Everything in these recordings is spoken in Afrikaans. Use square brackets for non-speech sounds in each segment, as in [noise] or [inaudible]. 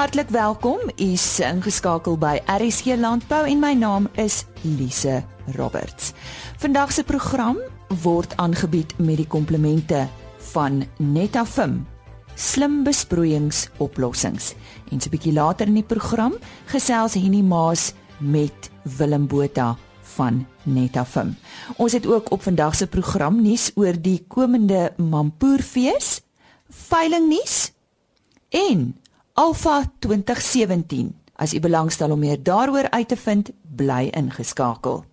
Hartlik welkom. U is ingeskakel by RSG Landbou en my naam is Lise Roberts. Vandag se program word aangebied met die komplemente van Netafim. Slim besproeiingsoplossings. En so 'n bietjie later in die program gesels Henny Maas met Willem Botha van Netafim. Ons het ook op vandag se program nuus oor die komende Mampoerfees, veilingnuus en Alpha 2017. As u belangstel om meer daaroor uit te vind, bly ingeskakel.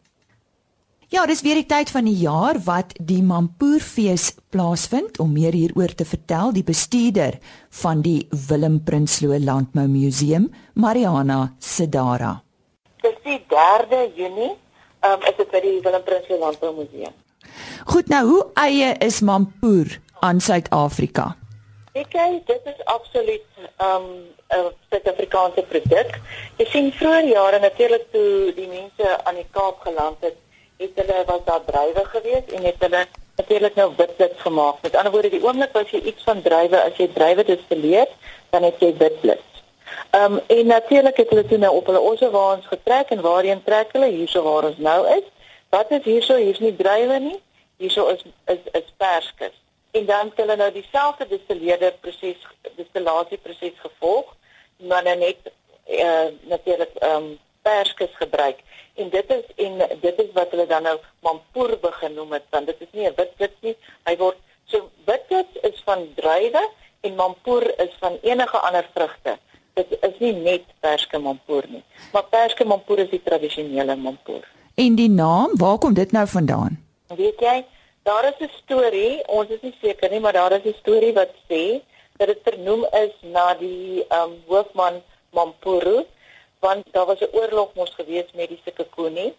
Ja, dis weer die tyd van die jaar wat die Mampoerfees plaasvind om meer hieroor te vertel die bestuurder van die Willem Prinsloo Landbou Museum, Mariana Sedara. Dis die 3de Junie, um, is dit by die Willem Prinsloo Landbou Museum. Goed, nou hoe eie is Mampoer aan Suid-Afrika? Ek kyk, dit is absoluut um 'n Suid-Afrikaanse produk. Jy sien vroeër jare natuurlik toe die mense aan die Kaap geland het, het hulle was daar drywe gewees en het hulle natuurlik nou witblits gemaak. Met ander woorde, die oomblik as jy iets van drywe, as jy drywe destilleer, dan het jy witblits. Um en natuurlik het hulle toe nou op hulle osse waans getrek en waarheen trek hulle hierso waar ons nou is. Wat is hierso? Hier's nie drywe nie. Hierso is is is perskes en dan het hulle nou dieselfde distilleerde proses distillasie proses gevolg maar nou net uh, natuurlik ehm um, perskes gebruik. En dit is en dit is wat hulle dan nou mampoer begin noem het want dit is nie 'n wit wit nie. Hy word so wit wit is van druiwe en mampoer is van enige ander vrugte. Dit is nie net perske mampoer nie maar perske mampoer is die tradisionele mampoer. En die naam waar kom dit nou vandaan? Weet jy Daar is 'n storie, ons is nie seker nie, maar daar is 'n storie wat sê dat dit vernoem is na die um hoofman Mampuru, want daar was 'n oorlog mos gewees met die Sekekuni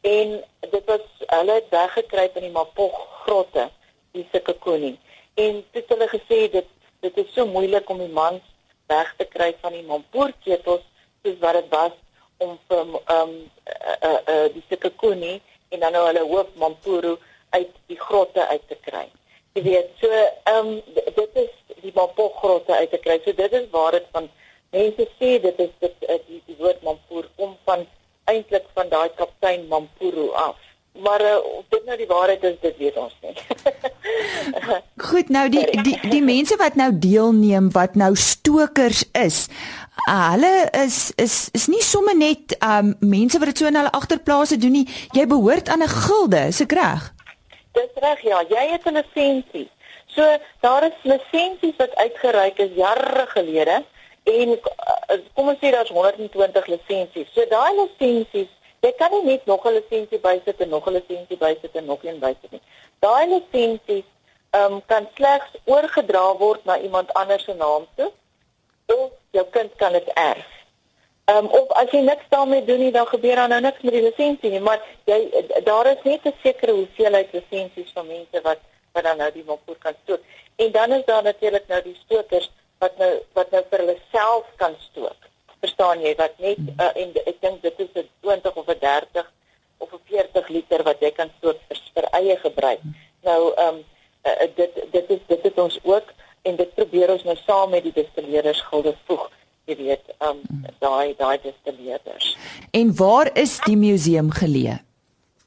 en dit was hulle het weggekruip in die Mapog grotte, die Sekekuni. En dit hulle gesê dit dit is so moeilik om die mans weg te kry van die Mampoerketels soos wat dit was om vir um uh, uh, uh, die Sekekuni en dan nou hulle hoof Mampuru uit die grotte uit te kry. Jy weet, so ehm um, dit is die Mampoer grotte uit te kry. So dit is waar dit van mense sê dit is dit uh, die, die woord Mampoer kom van eintlik van daai kaptein Mampuru af. Maar uh, of dit nou die waarheid is, dit weet ons nie. [laughs] Goed, nou die die die mense wat nou deelneem wat nou stokers is. Uh, hulle is is is nie sommer net um mense wat dit so in hulle agterplase doen nie. Jy behoort aan 'n gilde, is ek reg? Dis reg ja, jy het 'n lisensie. So daar is lisensies wat uitgereik is jare gelede en uh, kom ons sê daar's 120 lisensies. So daai lisensies, jy kan nie net nog 'n lisensie bysit en nog 'n lisensie bysit en nog een bysit nie. Daai lisensies ehm um, kan slegs oorgedra word na iemand anders se naam toe of jou kind kan dit erf. Ehm um, of as jy niks daarmee doen nie, dan gebeur daar nou niks met die lisensie nie, maar jy daar is net 'n sekere hoeveelheid lisensies van mense wat wat dan nou die motor kan stoot. En dan is daar natuurlik nou die stokers wat nou wat nou vir hulle self kan stook. Verstaan jy wat net uh, en ek dink dit is 'n 20 of 'n 30 of 'n 40 liter wat jy kan stoot vir, vir eie gebruik. Nou ehm um, uh, dit dit is dit is ons ook en dit probeer ons nou saam met die distilleerders gilde voeg jy weet, um daai daai distilleerders. En waar is die museum geleë?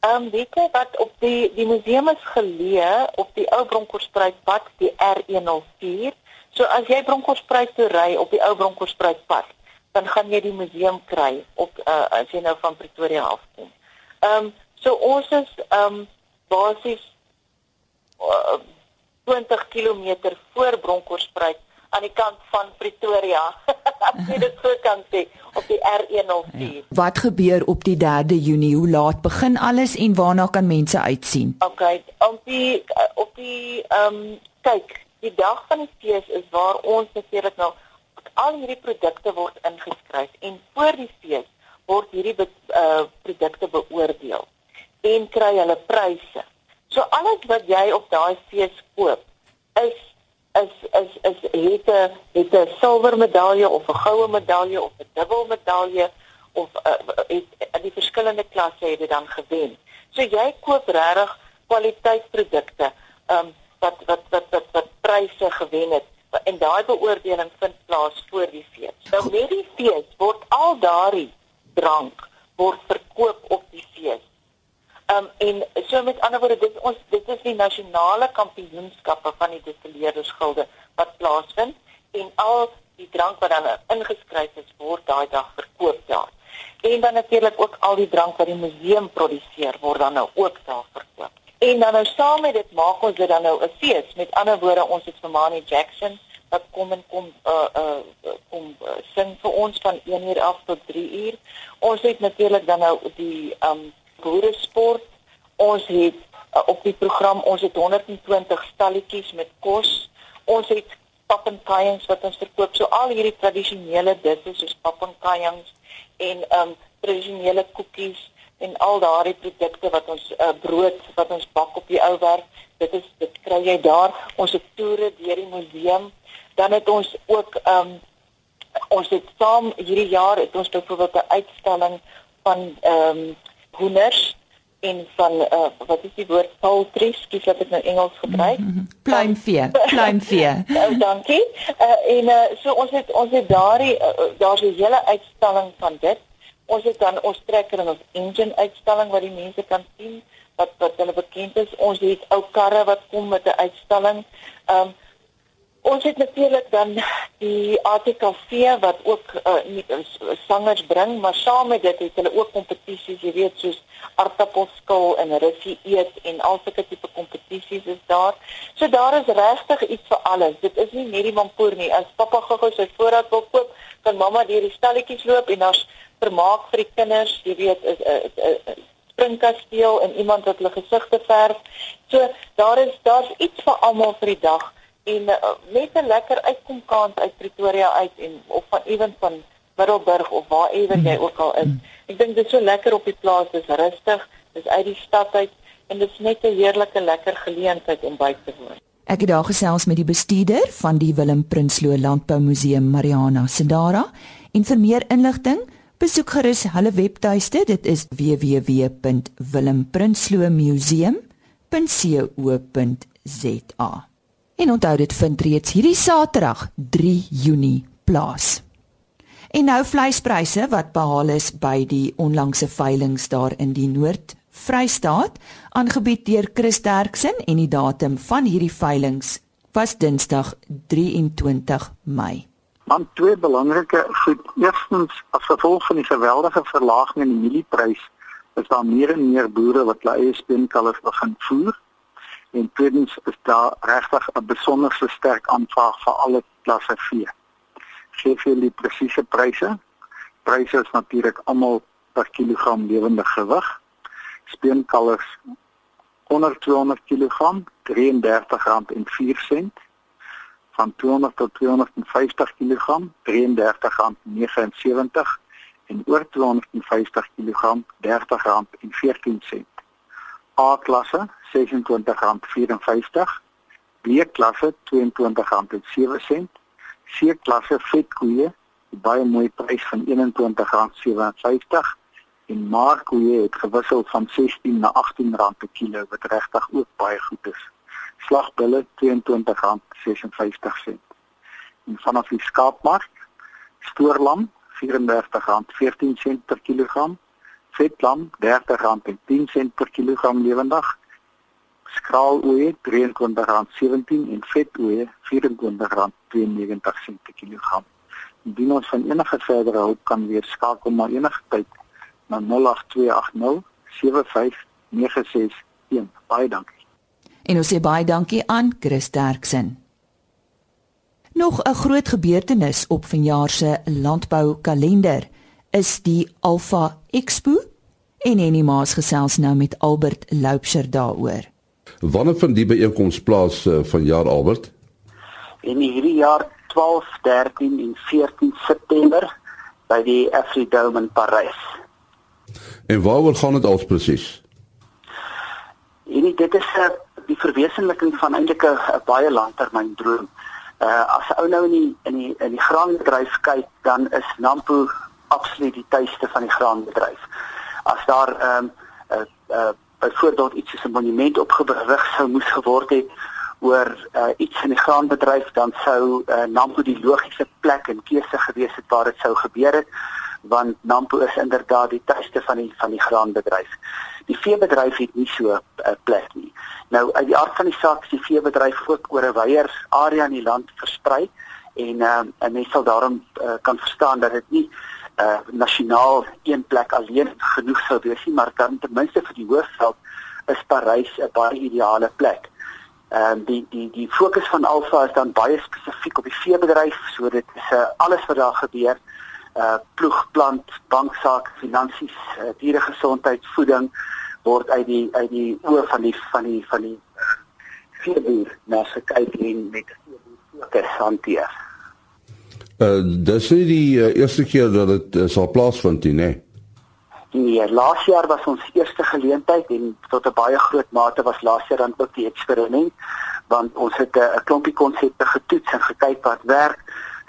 Um weet jy wat op die die museum is geleë op die ou Bronkhorstspruitpad, die R104. So as jy Bronkhorstspruit toe ry op die ou Bronkhorstspruitpad, dan gaan jy die museum kry op uh, as jy nou van Pretoria af kom. Um so ons is um basies uh, 20 km voor Bronkhorstspruit aan die kant van Pretoria. [laughs] As jy dit sou kan sê op die R104. Ja. Wat gebeur op die 3de Junie? Hoe laat begin alles en waarna kan mense uitsien? Okay, op die op die ehm um, kyk, die dag van die fees is waar ons natuurlik nou al hierdie produkte word ingeskryf en voor die fees word hierdie be, uh, produkte beoordeel en kry hulle pryse. So alles wat jy op daai fees het 'n silwer medalje of 'n goue medalje of 'n dubbel medalje of uh, het in die verskillende klasse het dit dan gewen. So jy koop regtig kwaliteitprodukte um wat wat wat wat wat pryse gewen het en daai beoordeling vind plaas voor die fees. Nou met die fees word al daardie drank word verkoop op die fees. Um en so met ander woorde dis ons dit is die nasionale kampioenskappe van die distilleerdersgilde wat plaasvind en al die drank wat dan ingeskryf is word daai dag verkoop daar. En dan natuurlik ook al die drank wat die museum produseer word dan nou ook daar verkoop. En dan nou saam met dit maak ons dit dan nou 'n fees. Met ander woorde ons het vir Manny Jackson wat kom en kom uh uh kom uh, sing vir ons van 1 uur af tot 3 uur. Ons het natuurlik dan nou die um boeresport. Ons het uh, op die program ons het 120 stalletjies met kos. Ons het pappenkajings wat ons verkoop. So al hierdie tradisionele disse soos pappenkajings en um tradisionele koekies en al daardie produkte wat ons uh, brood wat ons bak op die ou werk dit is dit kry jy daar. Ons het toere deur die museum. Dan het ons ook ehm um, ons het saam hierdie jaar het ons byvoorbeeld 'n uitstalling van ehm um, hoenders en van uh, wat is die woord? Poultry skies wat ek nou Engels gebruik. Mm -hmm. pluimvee pluimvee. [laughs] Oh, dankie. Uh, en uh, so ons het ons het daardie uh, daar's 'n hele uitstalling van dit. Ons het dan ons trekker en ons engine uitstalling wat die mense kan sien wat wat hulle bekend is. Ons het ou karre wat kom met 'n uitstalling. Ehm um, Ons het natuurlik dan die ATKV wat ook uh, nie uh, sangers bring, maar saam met dit het hulle ook kompetisies, jy weet, soos aardappelskil en russie eet en al sulke tipe kompetisies is daar. So daar is regtig iets vir alles. Dit is nie net die mampoer nie. As pappa gou-gou sy voorraad wil koop, kan mamma deur die stalletjies loop en daar's vermaak vir die kinders, jy weet, is 'n uh, uh, uh, springkasteel en iemand wat hulle gesigte verf. So daar is daar's iets vir almal vir die dag en uh, net 'n lekker uitkomkant uit Pretoria uit en of van ewen van Middelburg of waar ewer jy ook al is. Ek dink dit is so lekker op die plaas, dis rustig, dis uit die stad uit en dit is net 'n heerlike lekker geleentheid om by te woon. Ek het daar gesels met die bestuurder van die Willem Prinsloo Landbou Museum, Mariana Sendara, en vir meer inligting besoek gerus hulle webtuiste. Dit is www.willemprinsloomuseum.co.za. En onthou dit vind reeds hierdie Saterdag 3 Junie plaas. En nou vleispryse wat behaal is by die onlangse veilinge daar in die Noord-Vrystaat, aangebied deur Chris Derksen en die datum van hierdie veilinge was Dinsdag 23 Mei. Man twee belangrike goed. Eerstens, as gevolg van die geweldige verlaging in die mielieprys, is daar meer en meer boere wat hulle eie speenkalvers begin voer en tweedens is daar regtig 'n besonderse sterk aanvraag vir alle klasse vee. Gee vir die presiese pryse. Pryse is natuurlik almal per kilogram lewende gewig. Speenkalvers onder 200 kg R33.04 van 200 tot 250 kg R33.79 en oor 250 kg R30.14 A klasse R26.54, B klasse R22.07, C klasse vetkoeë baie mooi prys van R21.57 en markkoeë het gewissel van 16 na R18 per kilo wat regtig ook baie goed is. Slagbulle R22.56. En vanaf die skaapmark stoorlam R34.14 per kilogram vetlam R30.10 per kilogram lewendig. Skraaloeie R23.17 en vetoeie R24.92 per kilogram. Indien ons van enige verdere hulp kan weer skakel maar enige tyd na 08280 75961. Baie dankie. En ons sê baie dankie aan Chris Derksen. Nog 'n groot gebeurtenis op vanjaar se landbou kalender is die Alpha Expo en Annie Maas gesels nou met Albert Loupsher daaroor. Wanneer vind die byeenkoms plaas uh, van jaar Albert? In hierdie jaar 12, 13 en 14 September by die Afridome in Parys. En waaroor gaan dit als presies? En dit is uh, eh, die verwesenliking van eintlik 'n baie langtermyndroom. Uh as ou nou in die in die in die graanbedryf kyk, dan is Nampo absoluut die tuiste van die graanbedryf. As daar ehm um, 'n uh, uh, byvoorbeeld iets soos 'n monument opgerig sou moes geword het oor uh, iets in die graanbedryf dan sou uh, Nampo die logiese plek en keuse gewees het waar dit sou gebeur het want Nampo is inderdaad die tuiste van die van die graanbedryf. Die veebedryf het nie so 'n uh, plek nie. Nou uit die aard van die saak is die veebedryf ook oor 'n wyeer area in die land versprei en uh, en mens sal daarom uh, kan verstaan dat dit nie uh, nasionaal een plek alleen genoeg sou wees nie, maar dan ten minste vir die hoofveld is Parys 'n baie ideale plek. Ehm um, die die die fokus van Alfa is dan baie spesifiek op die veebedryf, so dit is uh, alles wat daar gebeur uh ploeg, plant, banksaak, finansies, uh, dieregesondheid, voeding word uit die uit die oë van die van die van die uh, veeboer na gekyk en met fokus hanteer. Uh dis nie die uh, eerste keer dat dit uh, sal plaasvind nie, nee. Nee, laas jaar was ons eerste geleentheid en tot 'n baie groot mate was laas jaar dan ook die eksperiment want ons het 'n klompie konsepte getoets en gekyk wat werk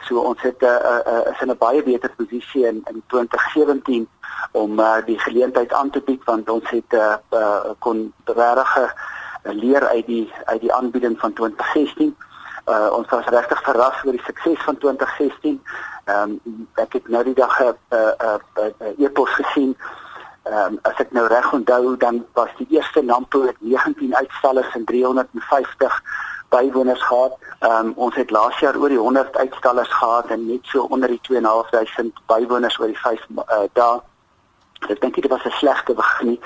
So ons het 'n uh, uh, uh, is in 'n baie beter posisie in in 2017 om uh, die geleentheid aan te bied want ons het uh, uh, kon regtig uh, leer uit die uit die aanbieding van 2016. Uh, ons was regtig verras oor die sukses van 2016. Ehm um, ek het nou die dag 'n uh, uh, uh, uh, e-pos gesien. Ehm um, as ek nou reg onthou dan was die eerste Nampo met 19 uitstallers en 350 bywoners gehad. Ehm um, ons het laas jaar oor die 100 uitstallers gehad en net so onder die 2.500 bywoners oor die 5 uh, dae. Ek dink dit was 'n slegte begin nie,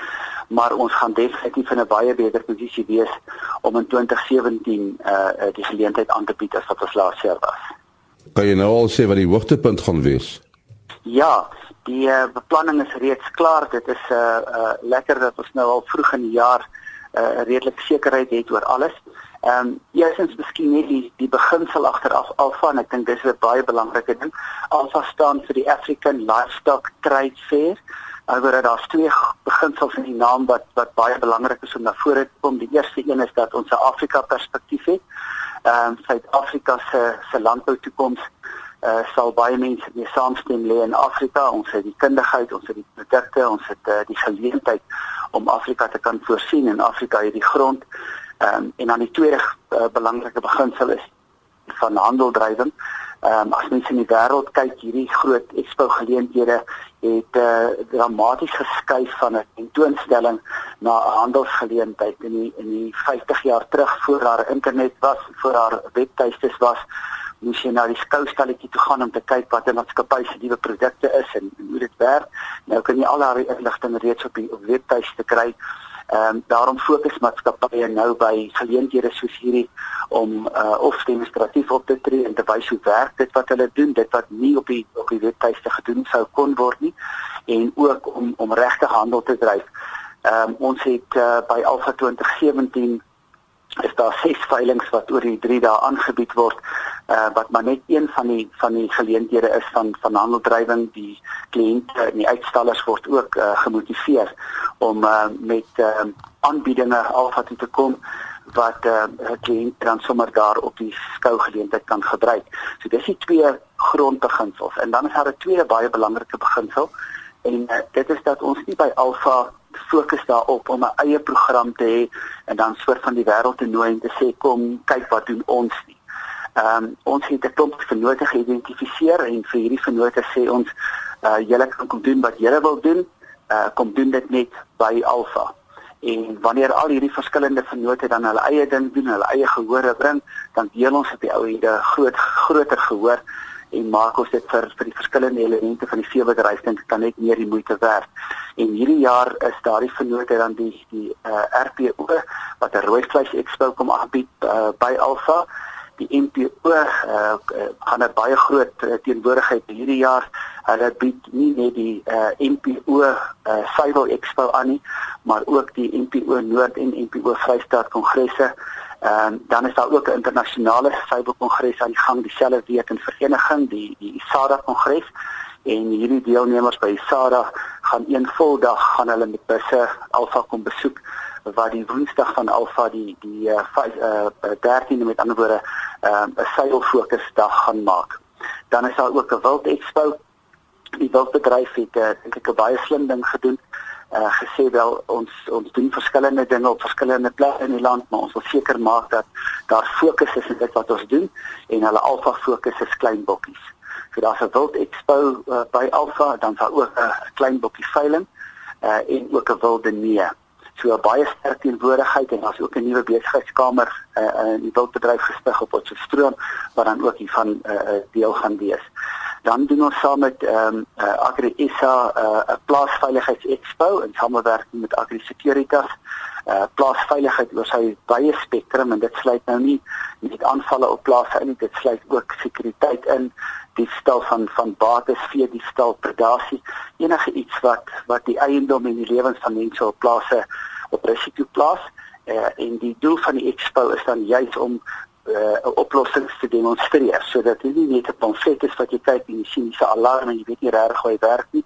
maar ons gaan definitief in 'n baie beter posisie wees om in 2017 uh, uh die geleentheid aan te bied as wat ons laas jaar was. Kan jy nou al sê wat die hoogtepunt gaan wees? Ja, die uh, beplanning is reeds klaar. Dit is uh, uh lekker dat ons nou al vroeg in die jaar uh redelik sekerheid het oor alles. Ehm um, eerstens miskien net die die beginsel agteraf alfa en ek dink dis 'n baie belangrike ding. Alfa staan vir die African Livestock Trade Fair. Alhoewel daar's twee beginsels in die naam wat wat baie belangrik is om na vore te kom. Die eerste een is dat ons 'n Afrika perspektief het. Ehm um, Suid-Afrika se se landbou toekoms uh, sal baie mense mee saamstem lê in Afrika. Ons het die kundigheid, ons het die produkte, ons het uh, die geleentheid om Afrika te kan voorsien en Afrika het die grond Ehm um, en dan die tweede uh, belangrike beginsel is van handeldrywing. Ehm um, as mense in die wêreld kyk, hierdie groot expo geleenthede het uh, dramaties geskuif van 'n tentoonstelling na 'n handelsgeleentheid in die in die 50 jaar terug voor daar internet was, voor daar webtuistes was moes jy na die skoustalletjie toe gaan om te kyk wat 'n maatskappy se nuwe produkte is en hoe dit werk. Nou kan jy al daai inligting reeds op die op webtuiste kry. Ehm um, daarom fokus maatskappye nou by geleenthede soos hierdie om uh, of demonstratief op te tree en te wys hoe werk dit wat hulle doen, dit wat nie op die op die webtuiste gedoen sou kon word nie en ook om om regte handel te dryf. Ehm um, ons het uh, by Alpha 2017 is daar ses veilinge wat oor die 3 dae aangebied word uh, wat maar net een van die van die geleenthede is van van handeldrywing die kliënte en die uitstallers word ook uh, gemotiveer om uh, met uh, aanbiedinge alfa toe te kom wat uh, kliënte dan sommer daar op die skougeleentheid kan gebruik. So dis die twee grondbeginsels en dan is daar 'n tweede baie belangrike beginsel en uh, dit is dat ons nie by alfa fokus daarop om 'n eie program te hê en dan soort van die wêreld te nooi en te sê kom kyk wat doen ons nie. Ehm um, ons het 'n klomp vennote geïdentifiseer en vir hierdie vennote sê ons uh julle kan kom doen wat julle wil doen. Uh kom doen dit net by Alpha. En wanneer al hierdie verskillende vennote dan hulle eie ding doen, hulle eie gehore bring, dan deel ons op die ou ende groot groter gehoor en maak ons dit vir vir die verskillende elemente van die veebedryf dink kan net meer die moeite werd. En hierdie jaar is daardie vennote dan die die uh, RPO wat 'n rooi vleis expo kom aanbied uh, by Alpha die NPO uh, uh, gaan 'n baie groot uh, teenwoordigheid hierdie jaar. Hulle bied nie net die uh, NPO uh, Cyber Expo aan nie, maar ook die NPO Noord en NPO Vrystaat kongresse. Ehm uh, dan is daar ook 'n internasionale Cyber kongres aan die gang dieselfde week in vereniging, die die ISADA kongres en hierdie deelnemers by ISADA gaan een vol dag gaan hulle met busse Alpha kom besoek wat die Woensdag van Alfa die die uh, uh 13de met ander woorde ehm, 'n uh, seil fokusdag gaan maak. Dan is daar ook 'n wild expo. Die wildbedryf het uh, dink ek 'n baie slim ding gedoen. Uh gesê wel ons ons doen verskillende dinge op verskillende plekke in die land, maar ons wil seker maak dat daar fokus is in dit wat ons doen en hulle alfa fokus is klein bokkies. So daar's 'n wild expo uh, by Alfa, dan daar ook 'n klein bokkie veiling uh en ook 'n wilde nee. So baie sterk teenwoordigheid en daar's ook 'n nuwe besigheidskamer uh in die wildbedryf gestig op Potchefstroom wat dan ook hiervan uh deel gaan wees. Dan doen ons saam met ehm um, uh, Agri SA 'n uh, plaasveiligheidsexpo in samewerking met Agri Securitas. Uh plaasveiligheid oor sy baie spektrum en dit sluit nou nie net aanvalle op plase in, dit sluit ook sekuriteit in, diefstal van van bates, vee diefstal, predasie, enige iets wat wat die eiendom en die lewens van mense op plase op risiko plaas. Uh, en die doel van die expo is dan juis om uh, oplossings te demonstreer sodat dit nie net 'n pamflet is wat jy kyk en jy sien dis 'n alarm en jy weet nie regtig hoe hy werk nie.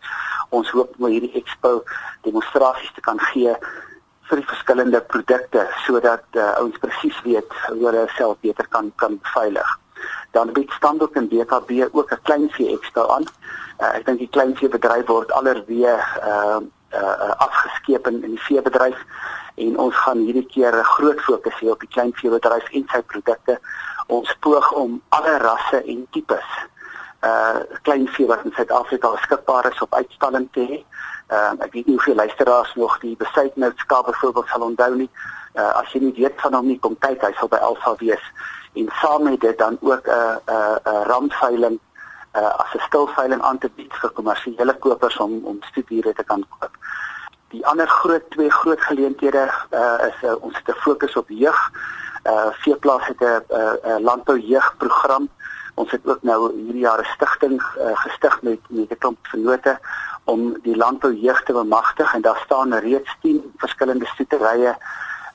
Ons hoop om hierdie expo demonstrasies te kan gee vir die verskillende produkte sodat uh, ouens presies weet hoe hulle self beter kan kan veilig. Dan bied standaard en BKB ook 'n kleinvee expo aan. Uh, ek dink die kleinvee bedryf word allerweë uh, uh, afgeskeep in, in die veebedryf en ons gaan hierdie keer 'n groot fokus hê op die kleinveebedryf en sy produkte. Ons poog om alle rasse en tipes uh kleinvee wat in Suid-Afrika beskikbaar is op uitstalling te hê. Uh ek weet nie hoeveel luisteraars nog die besuitnoutskaap byvoorbeeld sal onthou nie. Uh as jy nie weet van hom nie, kom kyk, hy sal by Alfa wees. En saam met dit dan ook 'n uh, 'n uh, 'n uh, ramveiling uh as 'n stilveiling aan te bied vir kommersiële kopers om om studiere te kan koop. Die ander groot twee groot geleenthede uh, is uh, ons het 'n fokus op jeug. Uh Veeplaas het 'n uh, uh, landbou jeugprogram. Ons het ook nou hierdie jaar 'n stigting uh, gestig met met 'n klomp vennote om die landbou jeug te bemagtig en daar staan reeds 10 verskillende stoeterye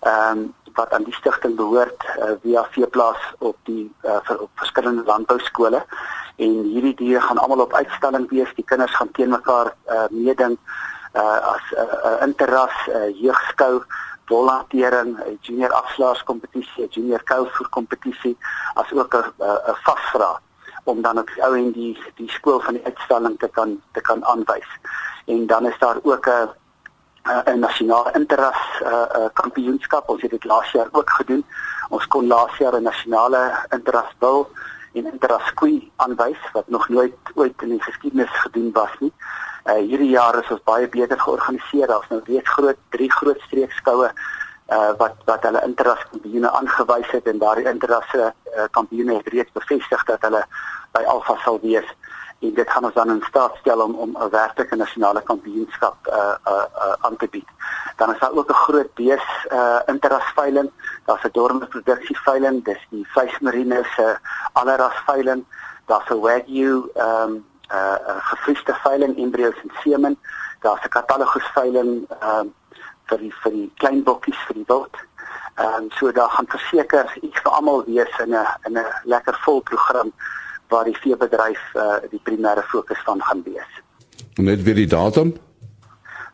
ehm um, wat aan die stigting behoort uh, via Veeplaas op die uh, vir, op verskillende landbou skole en hierdie diere gaan almal op uitstalling wees. Die kinders gaan teen mekaar uh, meeding uh as 'n uh, uh, interras uh, jeugskou volhantering, 'n junior afslaerskompetisie, 'n junior kouvoer kompetisie, as ook 'n 'n vasvra om dan op ou en die die skool van die uitstalling te kan te kan aanwys. En dan is daar ook 'n 'n nasionale interras uh, uh kampioenskap. Ons het dit laas jaar ook gedoen. Ons kon laas jaar 'n nasionale interras bil en interras koei aanwys wat nog nooit ooit in die geskiedenis gedoen was nie. Uh, hierdie jaar is ons baie beter georganiseer. Daar's nou reeds groot drie groot streekskoue uh wat wat hulle interras kampioene aangewys het en daardie interrasse uh, kampioene het reeds bevestig dat hulle by Alfa sal wees en dit gaan ons dan in staat stel om om 'n werklike nasionale kampioenskap uh uh, uh aan te bied. Dan is daar ook 'n groot bees uh interras veiling. Daar's 'n dorme produksie veiling, dis die vleismarine se uh, alleras veiling. Daar's 'n wagyu um uh, uh gefriesde veiling embryos en semen. Daar's 'n katalogus veiling um vir die vir die klein bokkies vir die wild. Ehm um, so daar gaan verseker iets vir almal wees in 'n in 'n lekker vol program waar die veebedryf uh die primêre fokus van gaan wees. Net weer die datum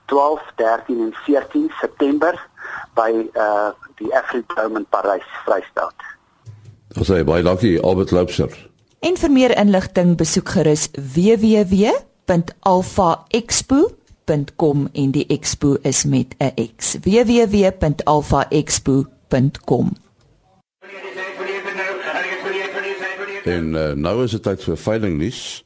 12, 13 en 14 September by uh die Afridome in Parys, Vrystaat. Ons sê baie dankie Albert Loubser. En vir meer inligting besoek gerus www.alfaexpo.com en die expo is met 'n X. www.alfaexpo.com. En uh, nou is dit tyd vir veiling nuus.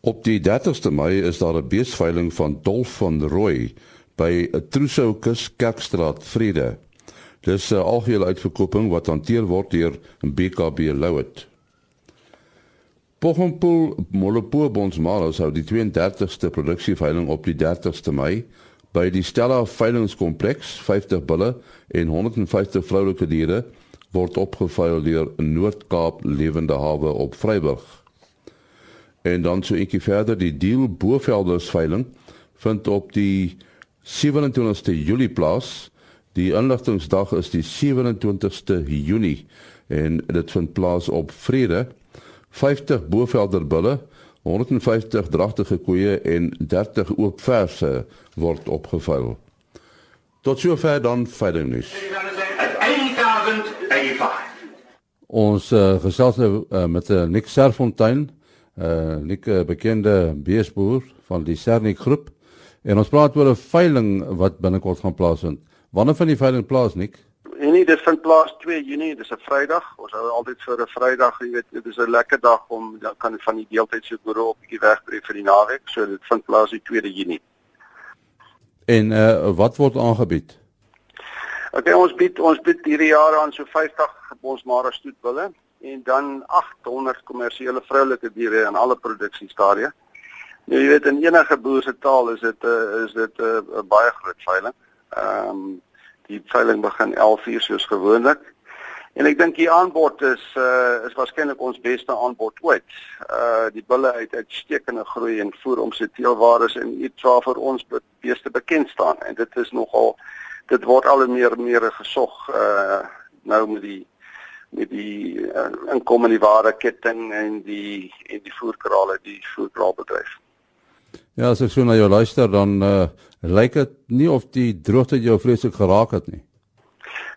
Op die 30ste Mei is daar 'n beesveiling van Dolf van Rooi by 'n Trousseaukus Kerkstraat, Vrede. Dis 'n algehele uitverkoping wat hanteer word deur BKB Louet. Pochompool Molopo Bonsmalos hou die 32ste produksieveiling op die 30ste Mei by die Stella Veilingskompleks, 50 bulle en 150 vroulike diere word opgeveil deur Noord-Kaap Lewende Hawe op Vryburg. En dan so eentjie verder die Deal Bovelders veiling vind op die 27ste Julie plaas. Die inligtingsdag is die 27ste Junie en dit vind plaas op Vrede 50 Bovelder bulle, 150 dragtige koeie en 30 oop verse word opgevuil. Tot sover dan verder nuus. Ons uh, gesels nou uh, met uh, Nick Serfontein, 'n uh, Nick uh, bekende beesboer van die Sernik groep En ons praat oor 'n veiling wat binnekort gaan plaasvind. Wanneer van die veiling plaas nik? Nee, dit vind plaas 2 Junie, dis 'n Vrydag. Ons hou altyd vir 'n Vrydag, jy weet, dit is 'n lekker dag om dan kan van die deeltydse boere op bietjie wegbreek vir die naweek. So dit vind plaas die 2 Junie. En uh wat word aangebied? Okay, ons bied ons bied hierdie jaar aan so 50 bonsmara stoetbulle en dan 800 kommersiële vroulike diere in alle produksiestadia. Nou jy weet in enige boer se taal is dit 'n uh, is dit 'n uh, baie groot veiling. Ehm um, die veiling begin 11:00 soos gewoonlik. En ek dink die aanbod is uh is waarskynlik ons beste aanbod ooit. Uh die bulle uit uitstekende groei en voer om sy teelwaardes en iets waarvoor ons beeste bekend staan en dit is nogal dit word al meer meer gesog uh nou met die met die uh, inkom in die ware ketting en die en die voerkrale die voerkraalbedryf. Ja, as ek so na jou luister dan uh, lyk dit nie of die droogte jou vreeslik geraak het nie.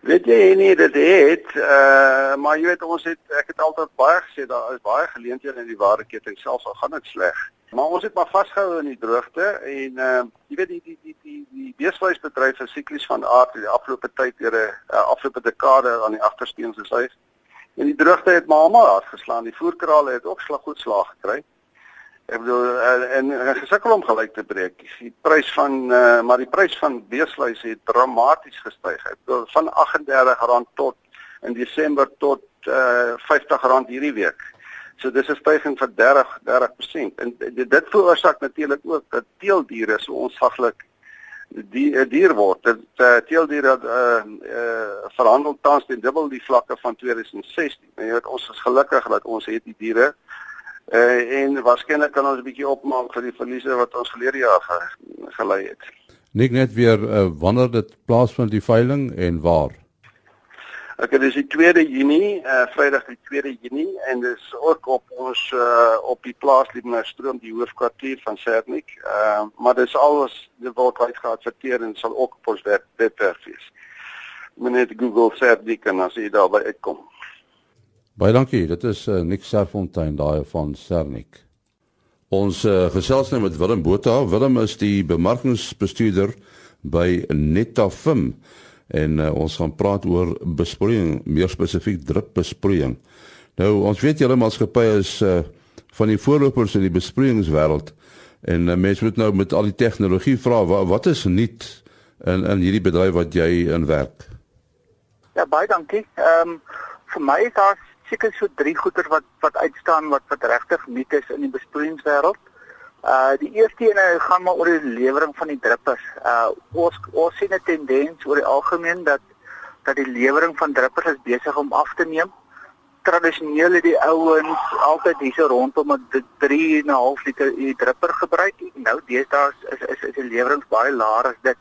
Weet jy nie dit het uh maar jy weet ons het ek het altyd baie gesê daar is baie geleenthede in die ware ketting selfs al gaan dit sleg. Maar ons het maar vasgehou in die droogte en uh jy weet die die die die die beesvleisbedryf is siklies van aard in die afgelope tyd deur 'n uh, afgelope dekade aan die agtersteen gesuig. En die droogte het maar almal hard geslaan. Die voerkrale het ook slag goed slaag gekry. Ek bedoel uh, en, en gesukkel om gelyk te breek. Die prys van uh, maar die prys van beesvleis het dramaties gestyg. Ek bedoel van R38 tot in Desember tot uh, R50 hierdie week. So dis 'n stygings van 30 30%. En dit veroorsaak natuurlik ook dat teeldiere so onsaglik die dier word. Dit uh, teeldiere uh, uh, verhandel tans teen dubbel die vlakke van 2016. En jy weet ons is gelukkig dat ons het die diere Uh, en waarskynlik kan ons 'n bietjie opmaak vir die verliese wat ons verlede jaar ge, gelei het. Nik net weer uh, wanneer dit plaasvind die veiling en waar? Ek het dis die 2de Junie, uh, Vrydag die 2de Junie en dis ook op ons uh, op die plaas Liebenhout stroom die hoofkwartier van Sernik. Uh, maar dis alles dit word uitgehaal verteer en sal ook op ons webwerf wees. Meneer Google Sernik en as jy daarby uitkom. Baie dankie. Dit is uh, Nick Serfontein daai van Sernik. Ons uh, gesels nou met Willem Botha. Willem is die bemarkingsbestuurder by Netafim en uh, ons gaan praat oor besproeiing, meer spesifiek drupbesproeiing. Nou ons weet julle maatskappy is uh, van die voorlopers in die besproeiingswêreld en uh, mense moet nou met al die tegnologie vra wat, wat is nuut in in hierdie bedryf wat jy in werk? Ja, baie dankie. Ehm um, vir my is daar seker so drie goeder wat wat uitstaan wat wat regtig nuut is in die besproeiingswêreld. Uh die eerste een gaan maar oor die lewering van die drippers. Uh ons ons sien 'n tendens oor die algemeen dat dat die lewering van drippers is besig om af te neem. Tradisioneel het die ouens altyd hierse rondom 'n 3 en 'n half liter dripper gebruik. Nou deesdae is is is die lewering baie laer as dit.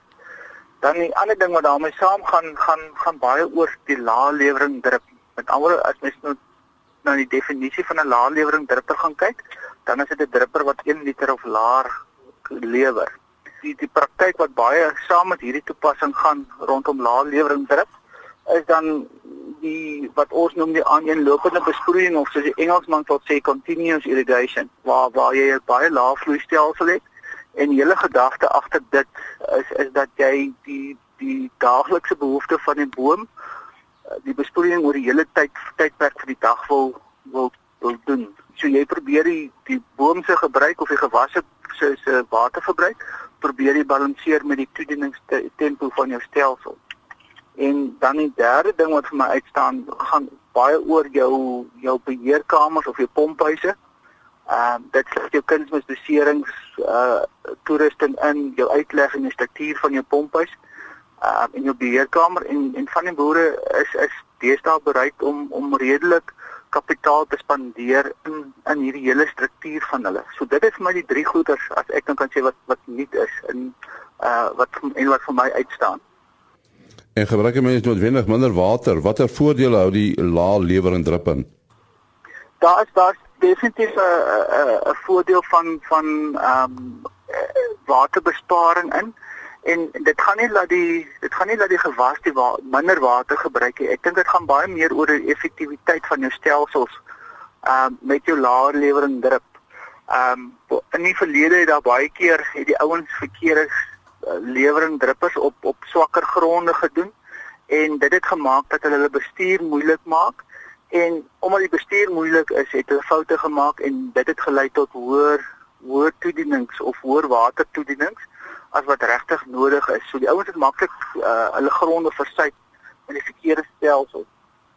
Dan die ander ding wat daarmee saamgaan gaan gaan baie oor die lae lewering drip Met ander as mens nou na die definisie van 'n laadlewering dripper gaan kyk, dan is dit 'n dripper wat 1 liter of laer lewer. Die die praktyk wat baie saam met hierdie toepassing gaan rondom laadlewering drip is dan die wat ons noem die aaneenlopende besproeiing of soos die Engelsman sal sê continuous irrigation waar waar jy 'n baie lae vloeistelsel het en hele gedagte agter dit is is dat jy die die daaglikse behoeftes van die boom die besproeiing oor die hele tyd tydperk vir die dag wil wil wil doen. So jy probeer die die boom se gebruik of die gewasse se se waterverbruik probeer jy balanseer met die toedieningstempo van jou stelsel. En dan die derde ding wat vir my uitstaan gaan baie oor jou jou beheerkamers of jou pomphuise. Ehm uh, dit sluit jou kunsmisbeserings uh toerusting in, jou uitleg en die struktuur van jou pomphuis uh, in jou beheerkamer en en van die boere is is deesdae bereid om om redelik kapitaal te spandeer in in hierdie hele struktuur van hulle. So dit is vir my die drie goeders as ek dan kan sê wat wat nuut is in uh wat en wat vir my uitstaan. En gebruik jy mens noodwendig minder water? Watter voordele hou die lae lewering drip in? Daar is daar definitief 'n 'n voordeel van van ehm um, waterbesparing in en dit gaan nie dat die dit gaan nie dat die gewas die wa minder water gebruik nie. Ek dink dit gaan baie meer oor die effektiwiteit van jou stelsels uh met jou laer lewering drip. Ehm um, in die verlede het daar baie keer het die ouens verkeerde uh, lewering druppers op op swakker gronde gedoen en dit het gemaak dat hulle hulle bestuur moeilik maak en omdat die bestuur moeilik is, het hulle foute gemaak en dit het gelei tot hoër hoër toedienings of hoër watertoedienings as wat regtig nodig is. So die ouens het maklik uh, hulle gronde versuip met die verkeerde stelsels.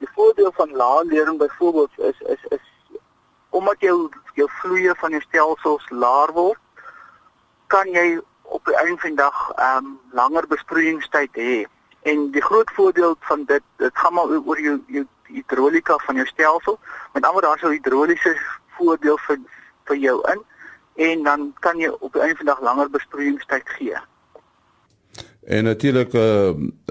Die voordeel van lae lering byvoorbeeld is is is omdat jou jou vloeie van jou stelsels laer word, kan jy op die einde van die dag ehm um, langer besproeiingstyd hê. En die groot voordeel van dit, dit gaan maar oor jou jou hidrolika van jou stelsel. Met ander woorde, daar sou hidroliese voordeel vir vir jou in en dan kan jy op die einde van die dag langer besproeiingstyd gee. En natuurlik uh,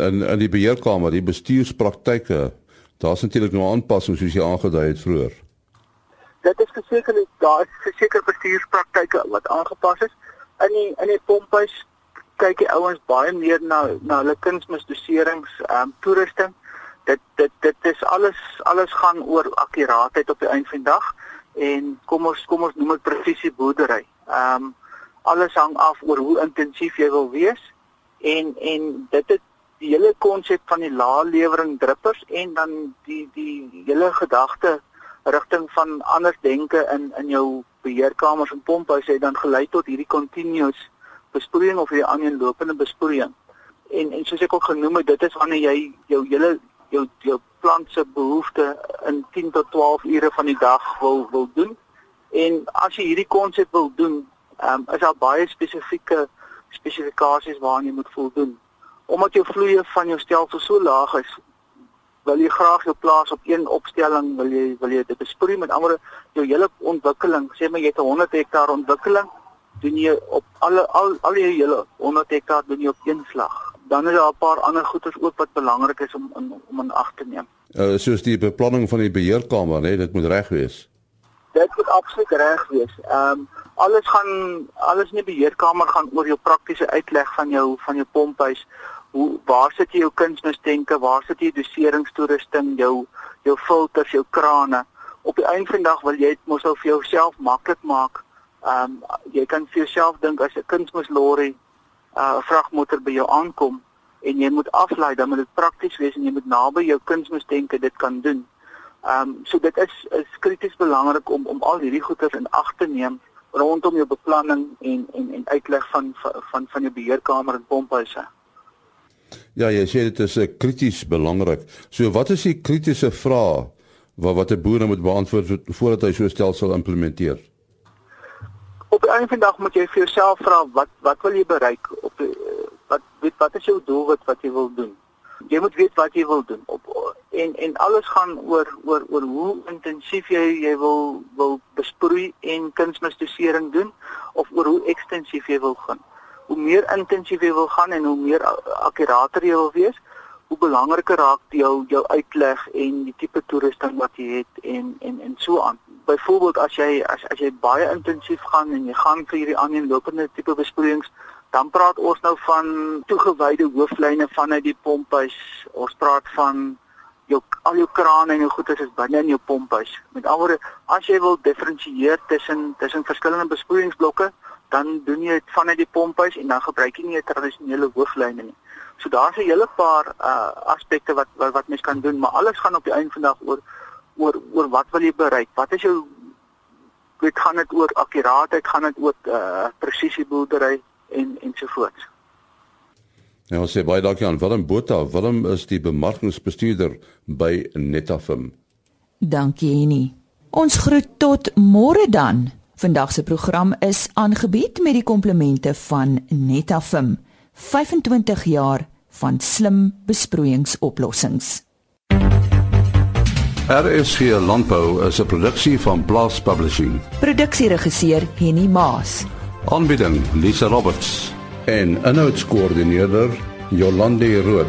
in in die beheerkamer, die bestuurspraktyke, daar's natuurlik nou aanpassings soos jy aangedui het vroeër. Dit is verseker daar is verseker bestuurspraktyke wat aangepas is. In die in die pomphuis kyk die ouens baie meer na na hulle kunsmisdoserings, ehm um, toerusting. Dit dit dit is alles alles gaan oor akkuraatheid op die einde van die dag en kom ons kom ons noem dit presisie boerdery. Ehm um, alles hang af oor hoe intensief jy wil wees en en dit het die hele konsep van die lae lewering druppers en dan die die hele gedagte rigting van anders denke in in jou beheerkamers en pomphuise het dan gelei tot hierdie continuous besproeiing of hierdie aanlopende besproeiing. En en soos ek ook genoem het, dit is wanneer jy jou hele jou jou plant se behoefte in 10 tot 12 ure van die dag wil wil doen. En as jy hierdie konsep wil doen, um, is daar baie spesifieke spesifikasies waaraan jy moet voldoen. Omdat jou vloeie van jou stelsel so laag is, wil jy graag jou plaas op een opstelling, wil jy wil jy dit besproei met ander jou hele ontwikkeling. Sê maar jy het 100 hektaar ontwikkeling, doen jy op alle al al jy hele 100 hektaar doen jy op een slag dan is daar 'n paar ander goeders ook wat belangrik is om in, om in ag te neem. Uh soos die beplanning van die beheerkamer, hè, dit moet reg wees. Dit moet absoluut reg wees. Ehm um, alles gaan alles in die beheerkamer gaan oor jou praktiese uitleg van jou van jou pomphuis. Hoe waar sit jy jou kunsmisdenke? Waar sit jy doseringstoerusting, jou jou filters, jou krane? Op die einde van die dag wil jy dit mos ou vir jouself maklik maak. Ehm um, jy kan vir jouself dink as 'n kunsmislorry uh, vragmotor by jou aankom en jy moet aflei dan moet dit prakties wees en jy moet naby jou kunsmisdenke dit kan doen. Ehm um, so dit is is krities belangrik om om al hierdie goeders in ag te neem rondom jou beplanning en en en uitleg van van van jou beheerkamer en pomphuise. Ja, jy sê dit is uh, krities belangrik. So wat is die kritiese vrae wat wat 'n boer moet beantwoord voordat hy so 'n stelsel implementeer? Op die einde van die dag moet jy vir jouself vra wat wat wil jy bereik? Op wat weet wat is jou doel wat wat jy wil doen? Jy moet weet wat jy wil doen. Op en en alles gaan oor oor oor hoe intensief jy jy wil wil besproei en kunsmisdosering doen of oor hoe ekstensief jy wil gaan. Hoe meer intensief jy wil gaan en hoe meer akkurater jy wil wees hoe belangriker raak jou jou uitleg en die tipe toerusting wat jy het en en en so aan byvoorbeeld as jy as as jy baie intensief gaan en jy gaan vir hierdie aanlopende tipe besproeiings, dan praat ons nou van toegewyde hooflyne vanuit die pomphuis. Ons praat van jou al jou krane en jou goeder is binne in jou pomphuis. Met ander woorde, as jy wil diferensieer tussen tussen verskillende besproeiingsblokke, dan doen jy dit vanuit die pomphuis en dan gebruik jy nie 'n tradisionele hooflyne nie. So daar's 'n hele paar uh aspekte wat wat, wat mens kan doen, maar alles gaan op die einde van die dag oor oor oor wat wil jy bereik? Wat is jou weet gaan dit oor akkuraatheid, gaan dit oor uh presisie boerdery en ensovoorts. Ja, ons sê baie dankie aan Willem Botha. Willem is die bemarkingsbestuurder by Netafim. Dankie Henny. Ons groet tot môre dan. Vandag se program is aangebied met die komplimente van Netafim. 25 jaar van slim besproeiingsoplossings. RSG Landbou is 'n produksie van Blast Publishing. Produksieregisseur Henny Maas. Aanbieding Lisa Roberts en 'n notas koördineerder Jolande Rooi.